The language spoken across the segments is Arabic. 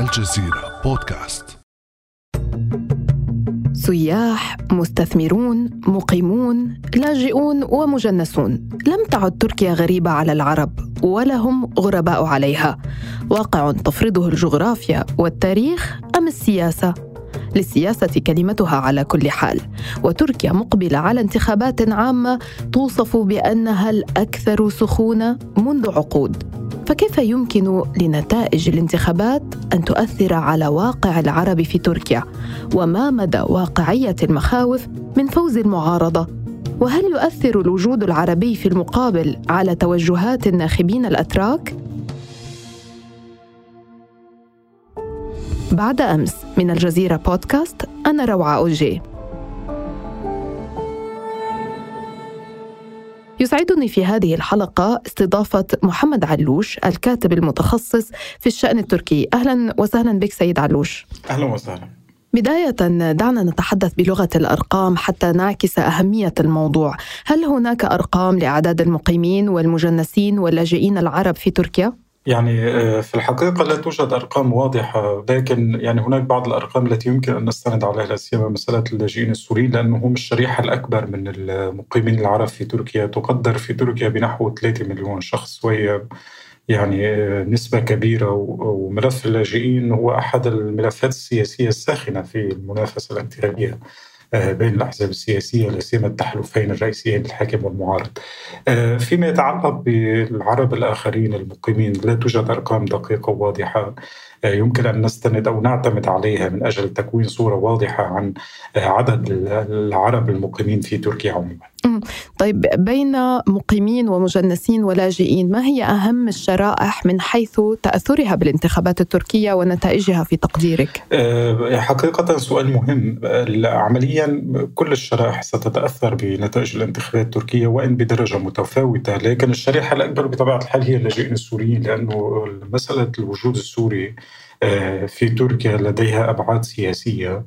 الجزيرة بودكاست. سياح، مستثمرون، مقيمون، لاجئون ومجنسون، لم تعد تركيا غريبة على العرب ولا هم غرباء عليها. واقع تفرضه الجغرافيا والتاريخ أم السياسة؟ للسياسة كلمتها على كل حال. وتركيا مقبلة على انتخابات عامة توصف بأنها الأكثر سخونة منذ عقود. فكيف يمكن لنتائج الانتخابات أن تؤثر على واقع العرب في تركيا؟ وما مدى واقعية المخاوف من فوز المعارضة؟ وهل يؤثر الوجود العربي في المقابل على توجهات الناخبين الأتراك؟ بعد أمس من الجزيرة بودكاست أنا روعة أوجي. يسعدني في هذه الحلقة استضافة محمد علوش الكاتب المتخصص في الشأن التركي. أهلا وسهلا بك سيد علوش. أهلا وسهلا. بداية دعنا نتحدث بلغة الأرقام حتى نعكس أهمية الموضوع. هل هناك أرقام لأعداد المقيمين والمجنسين واللاجئين العرب في تركيا؟ يعني آه، في الحقيقة لا توجد أرقام واضحة لكن يعني هناك بعض الأرقام التي يمكن أن نستند عليها لا سيما مسألة اللاجئين السوريين لأنه هم الشريحة الأكبر من المقيمين العرب في تركيا تقدر في تركيا بنحو 3 مليون شخص وهي يعني آه، نسبة كبيرة وملف اللاجئين هو أحد الملفات السياسية الساخنة في المنافسة الانتخابية بين الأحزاب السياسية لا سيما التحالفين الرئيسيين الحاكم والمعارض. آه، فيما يتعلق بالعرب الآخرين المقيمين لا توجد أرقام دقيقة واضحة آه، يمكن أن نستند أو نعتمد عليها من أجل تكوين صورة واضحة عن عدد العرب المقيمين في تركيا عموما طيب بين مقيمين ومجنسين ولاجئين ما هي أهم الشرائح من حيث تأثرها بالانتخابات التركية ونتائجها في تقديرك؟ أه، حقيقة سؤال مهم. عمليا كل الشرائح ستتأثر بنتائج الانتخابات التركية وإن بدرجة متفاوتة. لكن الشريحة الأكبر بطبيعة الحال هي اللاجئين السوريين لأنه مسألة الوجود السوري أه، في تركيا لديها أبعاد سياسية.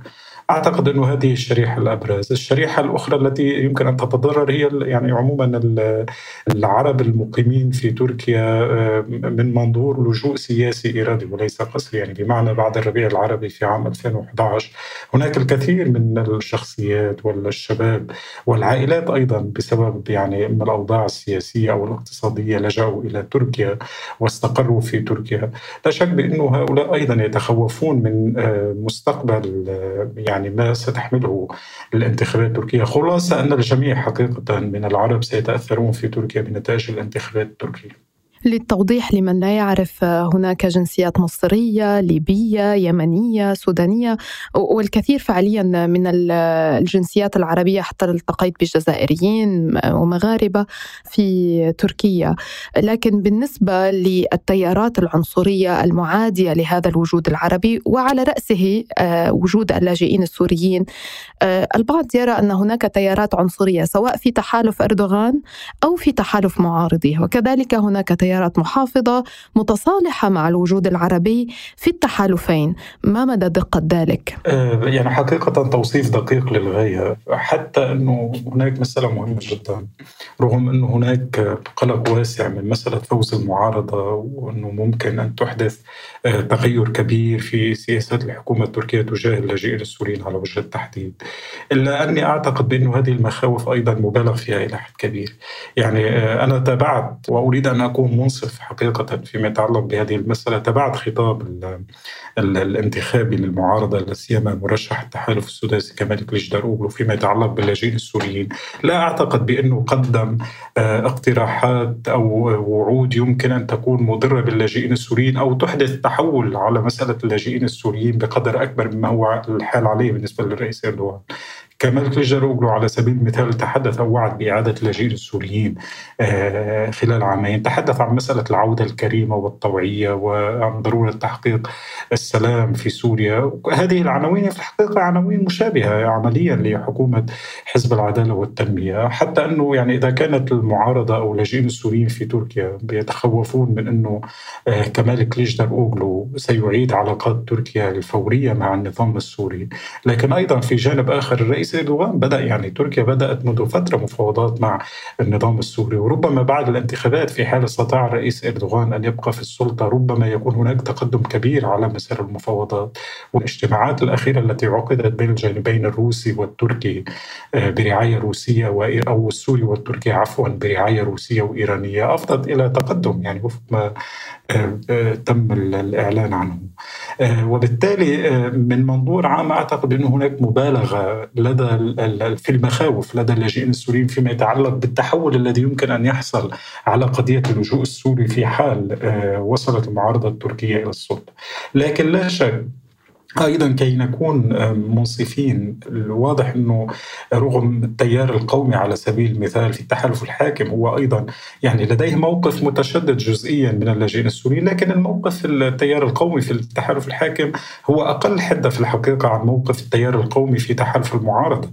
أعتقد إنه هذه الشريحة الأبرز، الشريحة الأخرى التي يمكن أن تتضرر هي يعني عموما العرب المقيمين في تركيا آه، من منظور لجوء سياسي ارادي وليس قسري يعني بمعنى بعد الربيع العربي في عام 2011 هناك الكثير من الشخصيات والشباب والعائلات أيضا بسبب يعني اما الأوضاع السياسية أو الاقتصادية لجأوا إلى تركيا واستقروا في تركيا، لا شك بأنه هؤلاء أيضا يتخوفون من آه، مستقبل آه، يعني يعني ما ستحمله الانتخابات التركية. خلاصة أن الجميع حقيقة من العرب سيتأثرون في تركيا بنتائج الانتخابات التركية. للتوضيح لمن لا يعرف هناك جنسيات مصرية ليبية يمنية سودانية والكثير فعليا من الجنسيات العربية حتى التقيت بجزائريين ومغاربة في تركيا. لكن بالنسبة للتيارات العنصرية المعادية لهذا الوجود العربي وعلى رأسه آه، وجود اللاجئين السوريين آه، البعض يرى أن هناك تيارات عنصرية سواء في تحالف أردوغان أو في تحالف معارضيه وكذلك هناك تيارات تيارات محافظة متصالحة مع الوجود العربي في التحالفين. ما مدى دقة ذلك؟ آه، يعني حقيقة توصيف دقيق للغاية حتى أنه هناك مسألة مهمة جدا رغم أنه هناك قلق واسع من مسألة فوز المعارضة وأنه ممكن أن تحدث آه، تغير كبير في سياسات الحكومة التركية تجاه اللاجئين السوريين على وجه التحديد. إلا أني أعتقد بأن هذه المخاوف أيضا مبالغ فيها إلى حد كبير. يعني آه، أنا تابعت وأريد أن أكون منصف حقيقة فيما يتعلق بهذه المسألة تبعت خطاب الانتخابي للمعارضة لا سيما مرشح التحالف السداسي كمال كليجداروغلو فيما يتعلق باللاجئين السوريين. لا أعتقد بأنه قدم آه، اقتراحات أو وعود يمكن أن تكون مضرة باللاجئين السوريين أو تحدث تحول على مسألة اللاجئين السوريين بقدر أكبر مما هو الحال عليه بالنسبة للرئيس أردوغان. كمال كليجاروغلو على سبيل المثال تحدث أو وعد بإعادة اللاجئين السوريين آه، خلال عامين. تحدث عن مسألة العودة الكريمة والطوعية وعن ضرورة تحقيق السلام في سوريا. هذه العناوين في الحقيقة عناوين مشابهة عمليا لحكومة حزب العدالة والتنمية. حتى أنه يعني إذا كانت المعارضة أو اللاجئين السوريين في تركيا بيتخوفون من أنه آه، كمال كليجدر أوغلو سيعيد علاقات تركيا الفورية مع النظام السوري. لكن أيضا في جانب آخر الرئيس اردوغان بدأ يعني تركيا بدأت منذ فترة مفاوضات مع النظام السوري وربما بعد الانتخابات في حال استطاع الرئيس إردوغان أن يبقى في السلطة ربما يكون هناك تقدم كبير على مسار المفاوضات والاجتماعات الأخيرة التي عقدت بين الجانبين الروسي والتركي آه، برعاية روسية أو السوري والتركي عفوا برعاية روسية وإيرانية أفضت إلى تقدم يعني وفق ما آه، آه، تم الإعلان عنه. وبالتالي من منظور عام أعتقد انه هناك مبالغة لدى في المخاوف لدى اللاجئين السوريين فيما يتعلق بالتحول الذي يمكن أن يحصل على قضية اللجوء السوري في حال وصلت المعارضة التركية إلى السلطة. لكن لا شك أيضا كي نكون منصفين الواضح إنه رغم التيار القومي على سبيل المثال في التحالف الحاكم هو أيضا يعني لديه موقف متشدد جزئيا من اللاجئين السوريين لكن الموقف التيار القومي في التحالف الحاكم هو أقل حدة في الحقيقة عن موقف التيار القومي في تحالف المعارضة.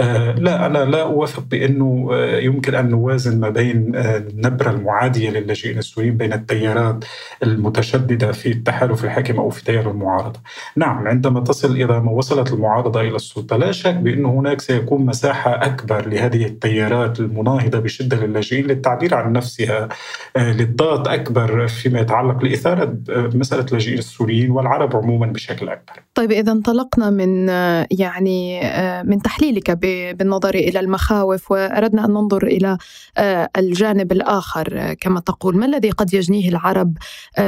آه لا أنا لا أوافق بأنه آه يمكن أن نوازن ما بين آه النبرة المعادية للاجئين السوريين بين التيارات المتشددة في التحالف الحاكم أو في تيار المعارضة. نعم عندما تصل إذا ما وصلت المعارضة إلى السلطة لا شك بأن هناك سيكون مساحة أكبر لهذه التيارات المناهضة بشدة للاجئين للتعبير عن نفسها آه، للضغط أكبر فيما يتعلق لإثارة آه، مسألة اللاجئين السوريين والعرب عموما بشكل أكبر. طيب إذا انطلقنا من آه، يعني من تحليلك بالنظر إلى المخاوف وأردنا أن ننظر إلى الجانب الآخر كما تقول. ما الذي قد يجنيه العرب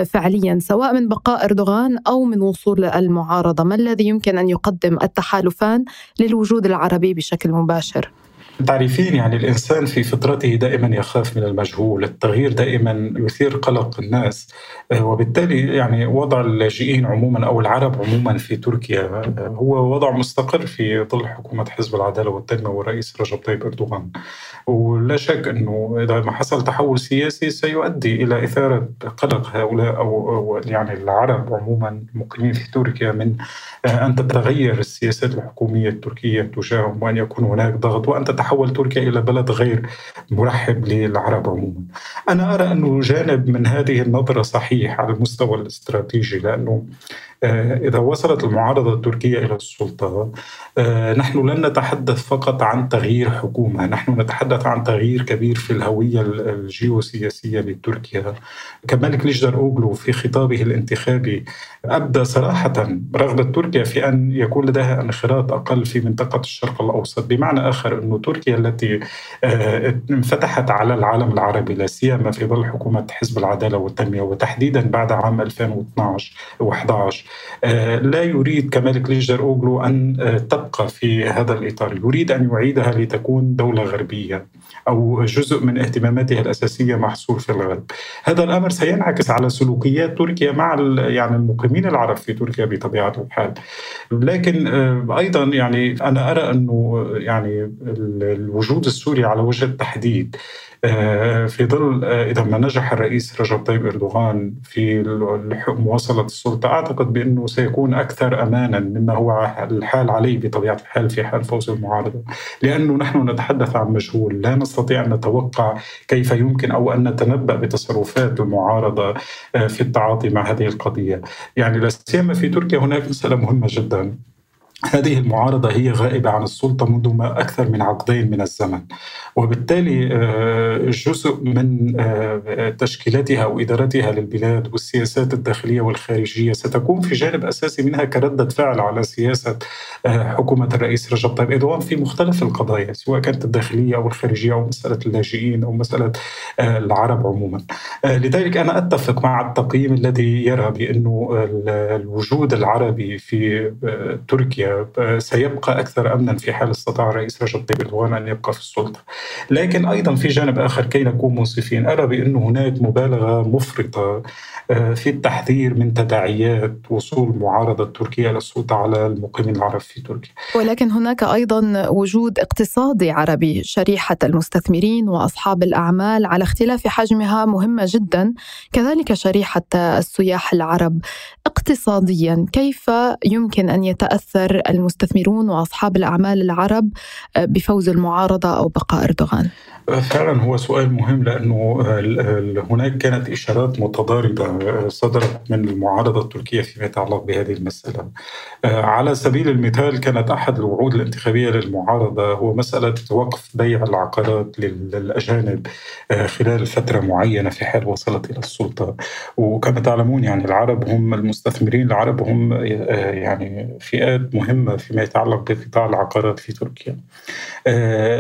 فعليا سواء من بقاء أردوغان أو من وصول المعارضة؟ المعارضة ما الذي يمكن أن يقدم التحالفان للوجود العربي بشكل مباشر؟ تعرفين يعني الإنسان في فطرته دائما يخاف من المجهول التغيير دائما يثير قلق الناس آه، وبالتالي يعني وضع اللاجئين عموما أو العرب عموما في تركيا آه، هو وضع مستقر في ظل حكومة حزب العدالة والتنمية والرئيس رجب طيب أردوغان. ولا شك أنه إذا ما حصل تحول سياسي سيؤدي إلى إثارة قلق هؤلاء أو يعني العرب عموما المقيمين في تركيا من آه، أن تتغير السياسات الحكومية التركية تجاههم وأن يكون هناك ضغط وأن تتحول تركيا إلى بلد غير مرحب للعرب عموما. أنا أرى أنه جانب من هذه النظرة صحيح على المستوى الاستراتيجي لأنه إذا وصلت المعارضة التركية إلى السلطة آه، نحن لن نتحدث فقط عن تغيير حكومة نحن نتحدث عن تغيير كبير في الهوية الجيوسياسية لتركيا. كمالك ليجدر أوغلو في خطابه الانتخابي أبدى صراحة رغبة تركيا في أن يكون لديها انخراط أقل في منطقة الشرق الأوسط بمعنى آخر أن تركيا التي آه، انفتحت على العالم العربي لا سيما في ظل حكومة حزب العدالة والتنمية وتحديدا بعد عام 2012 و11 آه، لا يريد كمال كليجر أوغلو أن آه، تبقى في هذا الإطار. يريد أن يعيدها لتكون دولة غربية أو جزء من اهتماماتها الأساسية محصور في الغرب. هذا الأمر سينعكس على سلوكيات تركيا مع يعني المقيمين العرب في تركيا بطبيعة الحال. لكن آه، أيضا يعني أنا أرى أنه يعني الوجود السوري على وجه التحديد آه، في ظل آه، إذا ما نجح الرئيس رجب طيب إردوغان في مواصلة السلطة أعتقد بأنه سيكون أكثر امانا مما هو الحال عليه بطبيعة الحال في حال فوز المعارضة. لأنه نحن نتحدث عن مجهول لا نستطيع أن نتوقع كيف يمكن أو أن نتنبأ بتصرفات المعارضة آه، في التعاطي مع هذه القضية. يعني لا سيما في تركيا هناك مسألة مهمة جدا. هذه المعارضة هي غائبة عن السلطة منذ ما أكثر من عقدين من الزمن. وبالتالي آه، جزء من آه، تشكيلاتها أو إدارتها للبلاد والسياسات الداخلية والخارجية ستكون في جانب أساسي منها كردة فعل على سياسة آه، حكومة الرئيس رجب طيب إردوغان في مختلف القضايا سواء كانت الداخلية أو الخارجية أو مسألة اللاجئين أو مسألة العرب عموما. لذلك أنا أتفق مع التقييم الذي يرى بأنه الوجود العربي في تركيا سيبقى أكثر أمنا في حال استطاع الرئيس رجب طيب إردوغان أن يبقى في السلطة. لكن أيضا في جانب آخر كي نكون منصفين أرى بأن هناك مبالغة مفرطة آه، في التحذير من تداعيات وصول المعارضة التركية إلى السلطة على المقيمين العرب في تركيا. ولكن هناك أيضا وجود اقتصادي عربي. شريحة المستثمرين وأصحاب الأعمال على اختلاف حجمها مهمة جدا. كذلك شريحة السياح العرب. اقتصاديا كيف يمكن أن المستثمرون وأصحاب الأعمال العرب بفوز المعارضة أو بقاء أردوغان؟ فعلا هو سؤال مهم لأنه هناك كانت إشارات متضاربة صدرت من المعارضة التركية فيما يتعلق بهذه المسألة. على سبيل المثال كانت أحد الوعود الانتخابية للمعارضة هو مسألة وقف بيع العقارات للأجانب خلال فترة معينة في حال وصلت إلى السلطة. وكما تعلمون يعني العرب هم المستثمرين العرب هم يعني فئات مهمة فيما يتعلق بقطاع العقارات في تركيا.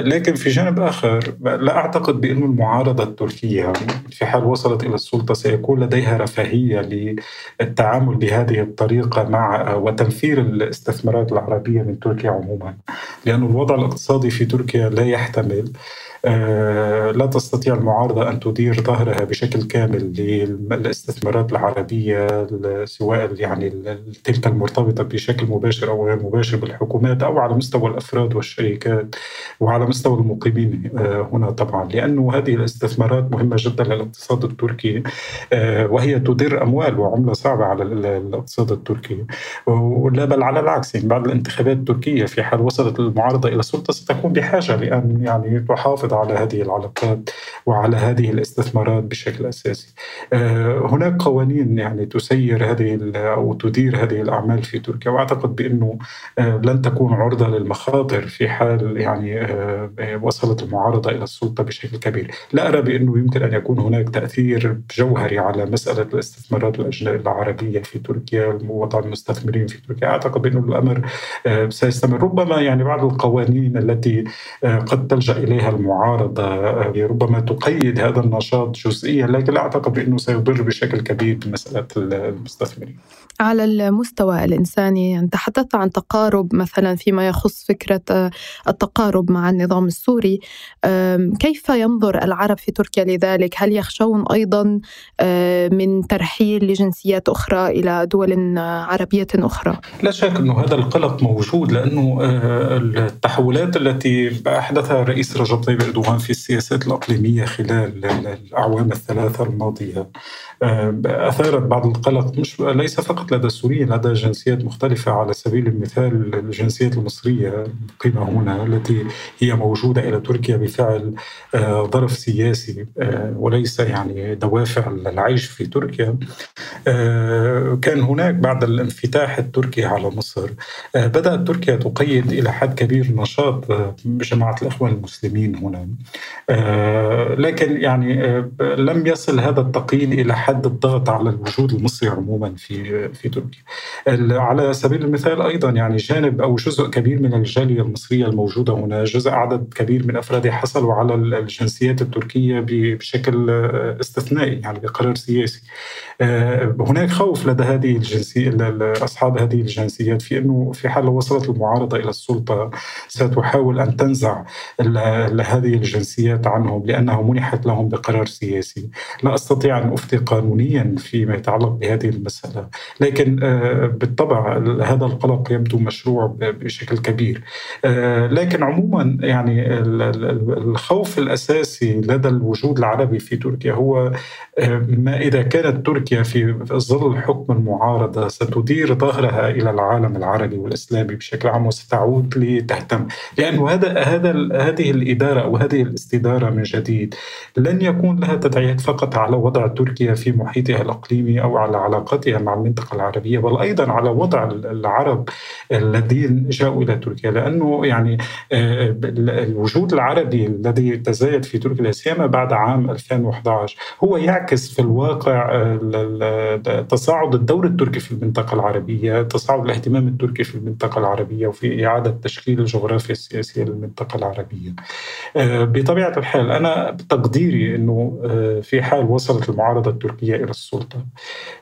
لكن في جانب آخر لا أعتقد بأن المعارضة التركية في حال وصلت إلى السلطة سيكون لديها رفاهية للتعامل بهذه الطريقة مع وتنفير الاستثمارات العربية من تركيا عموما لأن الوضع الاقتصادي في تركيا لا يحتمل آه، لا تستطيع المعارضة أن تدير ظهرها بشكل كامل للاستثمارات العربية سواء يعني تلك المرتبطة بشكل مباشر أو غير مباشر بالحكومات أو على مستوى الأفراد والشركات وعلى مستوى المقيمين آه، هنا طبعا. لأنه هذه الاستثمارات مهمة جدا للاقتصاد التركي آه، وهي تدر أموال وعملة صعبة على الاقتصاد التركي. ولا بل على العكس يعني بعد الانتخابات التركية في حال وصلت المعارضة إلى السلطة ستكون بحاجة لأن يعني تحافظ على هذه العلاقات وعلى هذه الاستثمارات بشكل أساسي. آه، هناك قوانين يعني تسير هذه أو تدير هذه الأعمال في تركيا وأعتقد بأنه آه، لن تكون عرضة للمخاطر في حال يعني آه، وصلت المعارضة إلى السلطة بشكل كبير. لا أرى بأنه يمكن أن يكون هناك تأثير جوهري على مسألة الاستثمارات العربية في تركيا ووضع المستثمرين في تركيا، أعتقد بانه الأمر سيستمر ربما يعني بعض القوانين التي قد تلجأ إليها المعارضة المعارضة آه، ربما تقيد هذا النشاط جزئيا لكن لا أعتقد بأنه سيضر بشكل كبير بمسألة المستثمرين. على المستوى الإنساني يعني تحدثت عن تقارب مثلا فيما يخص فكرة آه، التقارب مع النظام السوري. كيف ينظر العرب في تركيا لذلك؟ هل يخشون أيضا آه، من ترحيل لجنسيات أخرى إلى دول عربية أخرى؟ لا شك أنه هذا القلق موجود لأنه التحولات التي أحدثها الرئيس رجب طيب أردوغان في السياسات الإقليمية خلال الأعوام الثلاثة الماضية. آه، أثارت بعض القلق مش ليس فقط لدى السوريين لدى جنسيات مختلفة على سبيل المثال الجنسيات المصرية المقيمة هنا التي هي موجودة إلى تركيا بفعل آه، ظرف سياسي آه، وليس يعني دوافع العيش في تركيا. كان هناك بعد الانفتاح التركي على مصر. بدأت تركيا تقيد إلى حد كبير نشاط جماعة الإخوان المسلمين هنا. لكن يعني لم يصل هذا التقييد إلى حد الضغط على الوجود المصري عموما في في تركيا. على سبيل المثال أيضا يعني جانب أو جزء كبير من الجالية المصرية الموجودة هنا، جزء عدد كبير من افرادها حصلوا على الجنسيات التركية بشكل استثنائي يعني بقرار سياسي. هناك خوف لدى هذه الجنسيه أصحاب هذه الجنسيات في إنه في حال وصلت المعارضة إلى السلطة ستحاول أن تنزع هذه الجنسيات عنهم لأنها منحت لهم بقرار سياسي. لا أستطيع أن أفتي قانونيا فيما يتعلق بهذه المسألة لكن آه، بالطبع هذا القلق يبدو مشروع بشكل كبير آه، لكن عموما يعني الخوف الأساسي لدى الوجود العربي في تركيا هو آه، ما إذا كانت تركيا في ظل حكم المعارضة ستدير ظهرها إلى العالم العربي والإسلامي بشكل عام وستعود لتهتم. لأنه هذا هذا هذه الإدارة أو هذه الاستدارة من جديد لن يكون لها تداعيات فقط على وضع تركيا في محيطها الإقليمي أو على علاقتها مع المنطقة العربية بل أيضا على وضع العرب الذين جاءوا إلى تركيا. لأنه يعني آه، الوجود العربي الذي تزايد في تركيا سيما بعد عام 2011 هو يعكس في الواقع تصاعد الدور التركي في المنطقة العربية تصاعد الاهتمام التركي في المنطقة العربية وفي إعادة تشكيل الجغرافيا السياسية للمنطقة العربية. آه، بطبيعة الحال أنا بتقديري أنه في حال وصلت المعارضة التركية إلى السلطة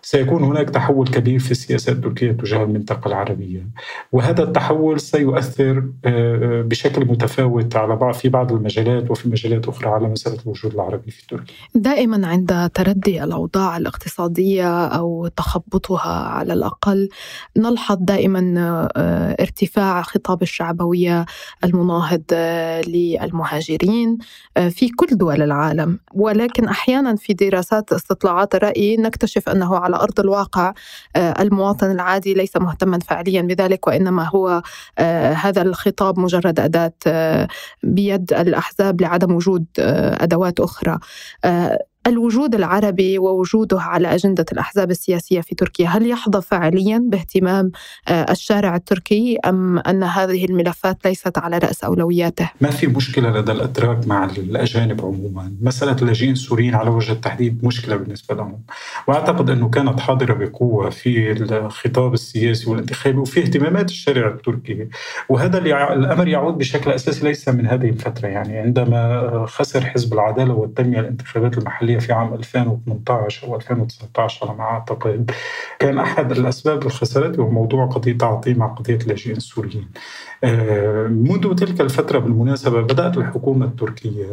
سيكون هناك تحول كبير في السياسات التركية تجاه المنطقة العربية. وهذا التحول سيؤثر آه، بشكل متفاوت على بعض في بعض المجالات وفي مجالات أخرى على مسألة الوجود العربي في تركيا. دائما عند تردي الأوضاع الاقتصادية الاقتصادية أو تخبطها على الأقل. نلحظ دائما آه، ارتفاع خطاب الشعبوية المناهض آه، للمهاجرين آه، في كل دول العالم. ولكن أحيانا في دراسات استطلاعات الرأي نكتشف أنه على أرض الواقع المواطن العادي ليس مهتما فعليا بذلك وإنما هو هذا الخطاب مجرد أداة بيد الأحزاب لعدم وجود أدوات أخرى. الوجود العربي ووجوده على أجندة الأحزاب السياسية في تركيا هل يحظى فعليا باهتمام آه، الشارع التركي أم أن هذه الملفات ليست على رأس أولوياته؟ ما في مشكلة لدى الأتراك مع الأجانب عموما؟ مسألة اللاجئين السوريين على وجه التحديد مشكلة بالنسبة لهم. وأعتقد أنه كانت حاضرة بقوة في الخطاب السياسي والانتخابي وفي اهتمامات الشارع التركي. وهذا الأمر يعود بشكل أساسي ليس من هذه الفترة يعني عندما خسر حزب العدالة والتنمية الانتخابات المحلية الدولية في عام 2018 أو 2019 على ما أعتقد كان أحد الأسباب الخسارات هو موضوع قضية تعاطي مع قضية اللاجئين السوريين. آه، منذ تلك الفترة بالمناسبة بدأت الحكومة التركية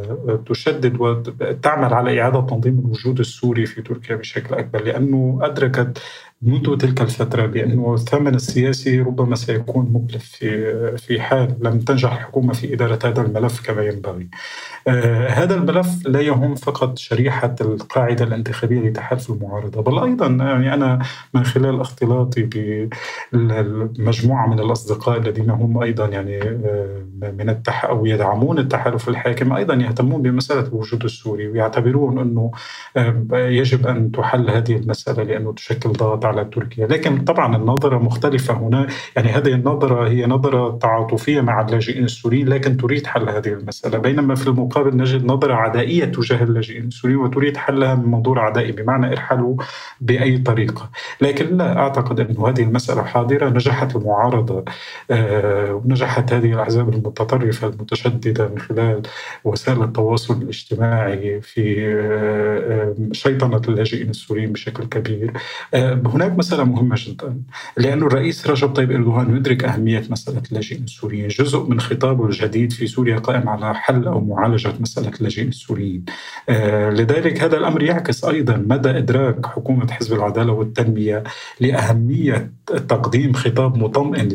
تشدد وتعمل على إعادة تنظيم الوجود السوري في تركيا بشكل أكبر لأنه أدركت منذ تلك الفترة بأنه الثمن السياسي ربما سيكون مكلف في في حال لم تنجح الحكومة في إدارة هذا الملف كما ينبغي. آه هذا الملف لا يهم فقط شريحة القاعدة الانتخابية لتحالف المعارضة بل أيضا يعني أنا من خلال اختلاطي بمجموعة من الأصدقاء الذين هم أيضا يعني آه من التح أو يدعمون التحالف الحاكم أيضا يهتمون بمسألة الوجود السوري ويعتبرون أنه آه يجب أن تحل هذه المسألة لأنه تشكل ضغط على تركيا. لكن طبعا النظرة مختلفة هنا. يعني هذه النظرة هي نظرة تعاطفية مع اللاجئين السوريين لكن تريد حل هذه المسألة. بينما في المقابل نجد نظرة عدائية تجاه اللاجئين السوريين وتريد حلها من منظور عدائي بمعنى ارحلوا بأي طريقة. لكن لا أعتقد أن هذه المسألة حاضرة. نجحت المعارضة آه، ونجحت هذه الأحزاب المتطرفة المتشددة من خلال وسائل التواصل الاجتماعي في آه، آه، شيطنة اللاجئين السوريين بشكل كبير. هناك مسألة مهمة جدا لأن الرئيس رجب طيب إردوغان يدرك أهمية مسألة اللاجئين السوريين جزء من خطابه الجديد في سوريا قائم على حل أو معالجة مسألة اللاجئين السوريين آه لذلك هذا الأمر يعكس أيضا مدى إدراك حكومة حزب العدالة والتنمية لأهمية تقديم خطاب مطمئن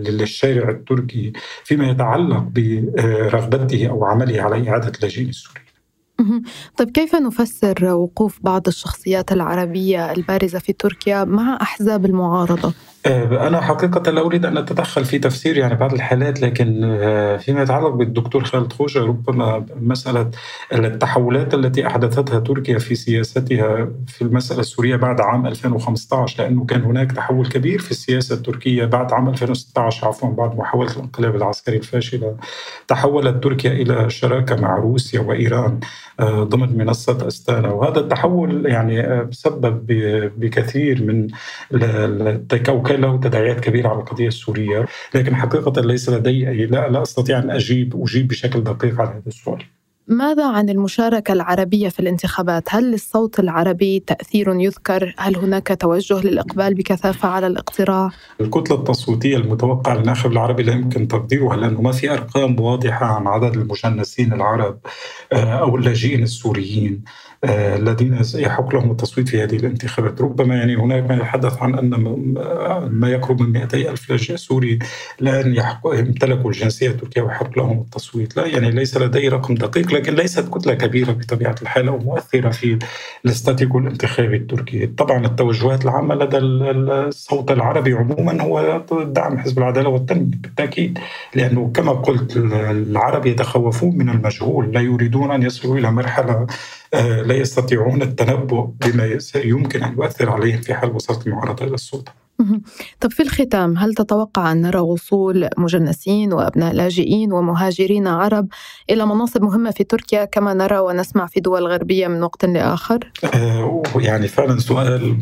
للشارع التركي فيما يتعلق برغبته أو عمله على إعادة اللاجئين السوريين طيب كيف نفسر وقوف بعض الشخصيات العربية البارزة في تركيا مع أحزاب المعارضة؟ آه، أنا حقيقة لا أريد أن أتدخل في تفسير يعني بعض الحالات لكن آه، فيما يتعلق بالدكتور خالد خوجة ربما مسألة التحولات التي أحدثتها تركيا في سياستها في المسألة السورية بعد عام 2015 لأنه كان هناك تحول كبير في السياسة التركية بعد عام 2016 عفوا بعد محاولة الانقلاب العسكري الفاشلة تحولت تركيا إلى شراكة مع روسيا وإيران آه، ضمن منصة أستانا. وهذا التحول يعني سبب بكثير من التكوكب له تداعيات كبيرة على القضية السورية لكن حقيقة ليس لدي أي لا, لا أستطيع أن أجيب أجيب بشكل دقيق على هذا السؤال ماذا عن المشاركة العربية في الانتخابات؟ هل للصوت العربي تأثير يذكر؟ هل هناك توجه للإقبال بكثافة على الاقتراع؟ الكتلة التصويتية المتوقعة للناخب العربي لا يمكن تقديرها لأنه ما في أرقام واضحة عن عدد المجنسين العرب آه، أو اللاجئين السوريين الذين يحق لهم التصويت في هذه الانتخابات. ربما يعني هناك ما يتحدث عن أن ما يقرب من 200 ألف لاجئ سوري الآن امتلكوا الجنسية التركية ويحق لهم التصويت. لا يعني ليس لدي رقم دقيق لكن ليست كتلة كبيرة بطبيعة الحال أو مؤثرة في ال status quo الانتخابي التركي. طبعا التوجهات العامة لدى الصوت العربي عموما هو دعم حزب العدالة والتنمية بالتأكيد لأنه كما قلت العرب يتخوفون من المجهول لا يريدون أن يصلوا إلى مرحلة آه، لا يستطيعون التنبؤ بما يمكن أن يؤثر عليهم في حال وصلت المعارضة إلى السلطة. طب في الختام هل تتوقع أن نرى وصول مجنسين وأبناء لاجئين ومهاجرين عرب إلى مناصب مهمة في تركيا كما نرى ونسمع في دول غربية من وقت لآخر؟ آه يعني فعلا سؤال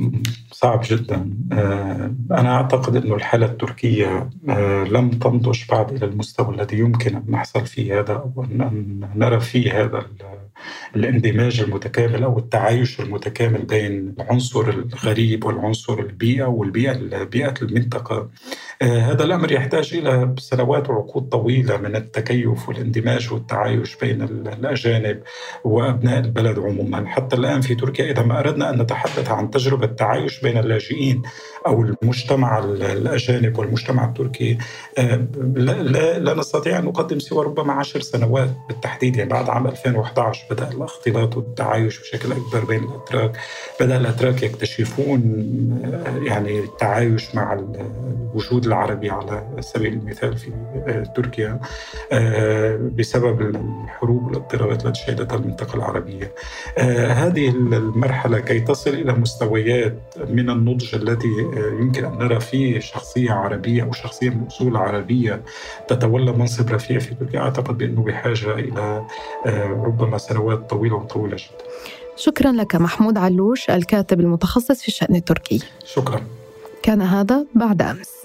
صعب جدا. آه أنا أعتقد أن الحالة التركية آه لم تنضج بعد إلى المستوى الذي يمكن أن نحصل فيه هذا أو أن نرى فيه هذا الاندماج المتكامل أو التعايش المتكامل بين العنصر الغريب والعنصر البيئة والبيئة بيئة المنطقة. هذا الأمر يحتاج إلى سنوات وعقود طويلة من التكيف والاندماج والتعايش بين الأجانب وأبناء البلد عموما. حتى الآن في تركيا إذا ما أردنا أن نتحدث عن تجربة تعايش بين اللاجئين أو المجتمع الأجانب والمجتمع التركي لا, لا, لا نستطيع أن نقدم سوى ربما عشر سنوات بالتحديد يعني بعد عام 2011 بدأ الاختلاط والتعايش بشكل أكبر بين الأتراك. بدأ الأتراك يكتشفون يعني التعايش مع الوجود العربي على سبيل المثال في تركيا بسبب الحروب والاضطرابات التي شهدتها المنطقة العربية. هذه المرحلة كي تصل إلى مستويات من النضج التي يمكن أن نرى فيه شخصية عربية أو شخصية من أصول عربية تتولى منصب رفيع في تركيا. أعتقد بأنه بحاجة إلى ربما سنوات طويلة وطويلة جدا. شكرا لك محمود علوش الكاتب المتخصص في الشأن التركي. شكرا. كان هذا بعد أمس.